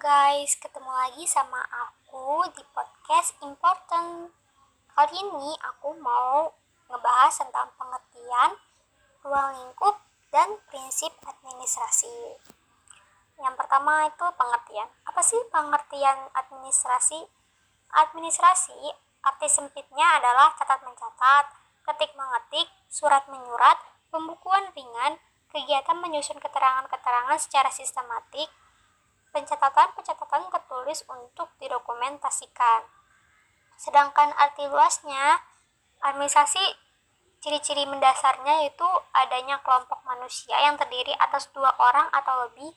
Guys, ketemu lagi sama aku di podcast Important. Kali ini aku mau ngebahas tentang pengertian ruang lingkup dan prinsip administrasi. Yang pertama itu pengertian. Apa sih pengertian administrasi? Administrasi arti sempitnya adalah catat mencatat, ketik mengetik, surat menyurat, pembukuan ringan, kegiatan menyusun keterangan-keterangan secara sistematik, pencatatan-pencatatan tertulis untuk didokumentasikan. Sedangkan arti luasnya, administrasi ciri-ciri mendasarnya itu adanya kelompok manusia yang terdiri atas dua orang atau lebih,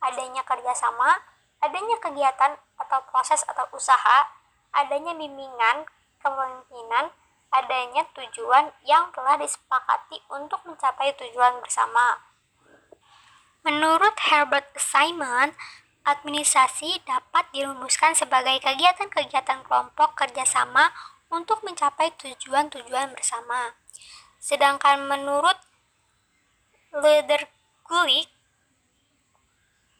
adanya kerjasama, adanya kegiatan atau proses atau usaha, adanya bimbingan, kepemimpinan, adanya tujuan yang telah disepakati untuk mencapai tujuan bersama. Menurut Herbert Simon, Administrasi dapat dirumuskan sebagai kegiatan-kegiatan kelompok kerjasama untuk mencapai tujuan-tujuan bersama. Sedangkan menurut Ledergulik,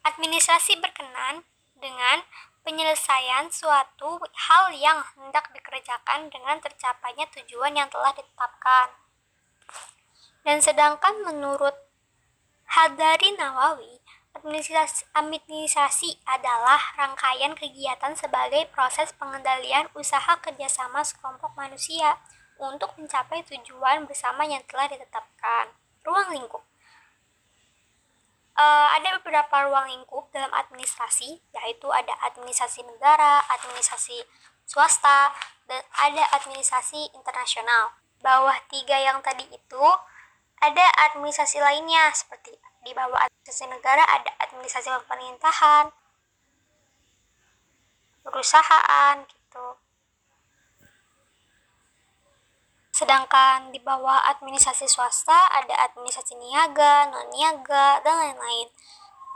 administrasi berkenan dengan penyelesaian suatu hal yang hendak dikerjakan dengan tercapainya tujuan yang telah ditetapkan. Dan sedangkan menurut Hadari Nawawi, Administrasi, adalah rangkaian kegiatan sebagai proses pengendalian usaha kerjasama sekelompok manusia untuk mencapai tujuan bersama yang telah ditetapkan. Ruang lingkup uh, ada beberapa ruang lingkup dalam administrasi, yaitu ada administrasi negara, administrasi swasta, dan ada administrasi internasional. Bawah tiga yang tadi itu ada administrasi lainnya seperti di bawah administrasi negara ada administrasi pemerintahan, perusahaan gitu. Sedangkan di bawah administrasi swasta ada administrasi niaga, non niaga, dan lain-lain.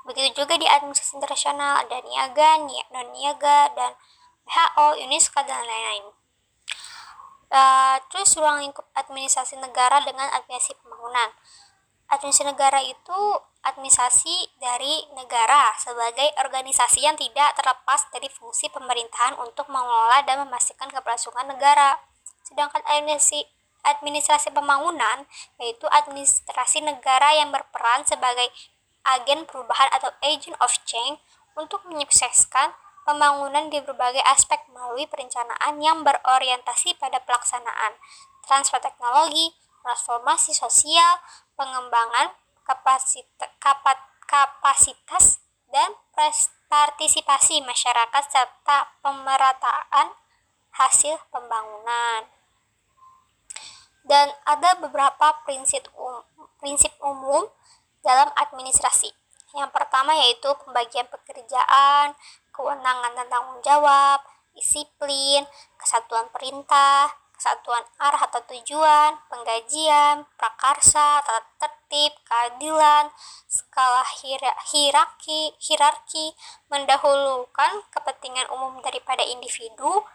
Begitu juga di administrasi internasional ada niaga, non niaga, dan WHO, UNESCO, dan lain-lain. Uh, terus ruang lingkup administrasi negara dengan administrasi pembangunan administrasi negara itu administrasi dari negara sebagai organisasi yang tidak terlepas dari fungsi pemerintahan untuk mengelola dan memastikan keberlangsungan negara. Sedangkan administrasi administrasi pembangunan yaitu administrasi negara yang berperan sebagai agen perubahan atau agent of change untuk menyukseskan pembangunan di berbagai aspek melalui perencanaan yang berorientasi pada pelaksanaan transfer teknologi, transformasi sosial, pengembangan kapasitas, kapasitas dan partisipasi masyarakat serta pemerataan hasil pembangunan. Dan ada beberapa prinsip um, prinsip umum dalam administrasi. Yang pertama yaitu pembagian pekerjaan, kewenangan dan tanggung jawab, disiplin, kesatuan perintah, kesatuan arah atau tujuan, penggajian, prakarsa, tata tertib, keadilan, skala hierarki, hierarki, mendahulukan kepentingan umum daripada individu,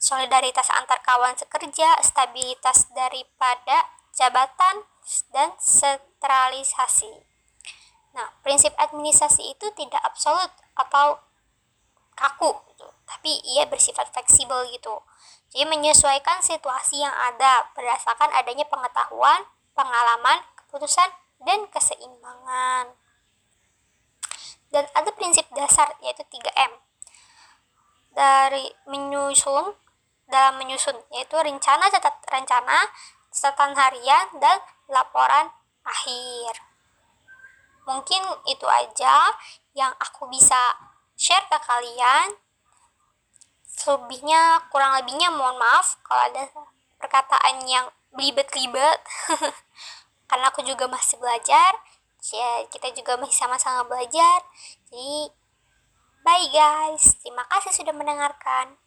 solidaritas antar kawan sekerja, stabilitas daripada jabatan, dan sentralisasi. Nah, prinsip administrasi itu tidak absolut atau kaku, gitu, tapi ia bersifat fleksibel gitu. Jadi menyesuaikan situasi yang ada berdasarkan adanya pengetahuan, pengalaman, keputusan, dan keseimbangan. Dan ada prinsip dasar yaitu 3M. Dari menyusun dalam menyusun yaitu rencana catat rencana, catatan harian dan laporan akhir. Mungkin itu aja yang aku bisa share ke kalian selebihnya kurang lebihnya mohon maaf kalau ada perkataan yang belibet-libet. Karena aku juga masih belajar ya kita juga masih sama-sama belajar. Jadi bye guys. Terima kasih sudah mendengarkan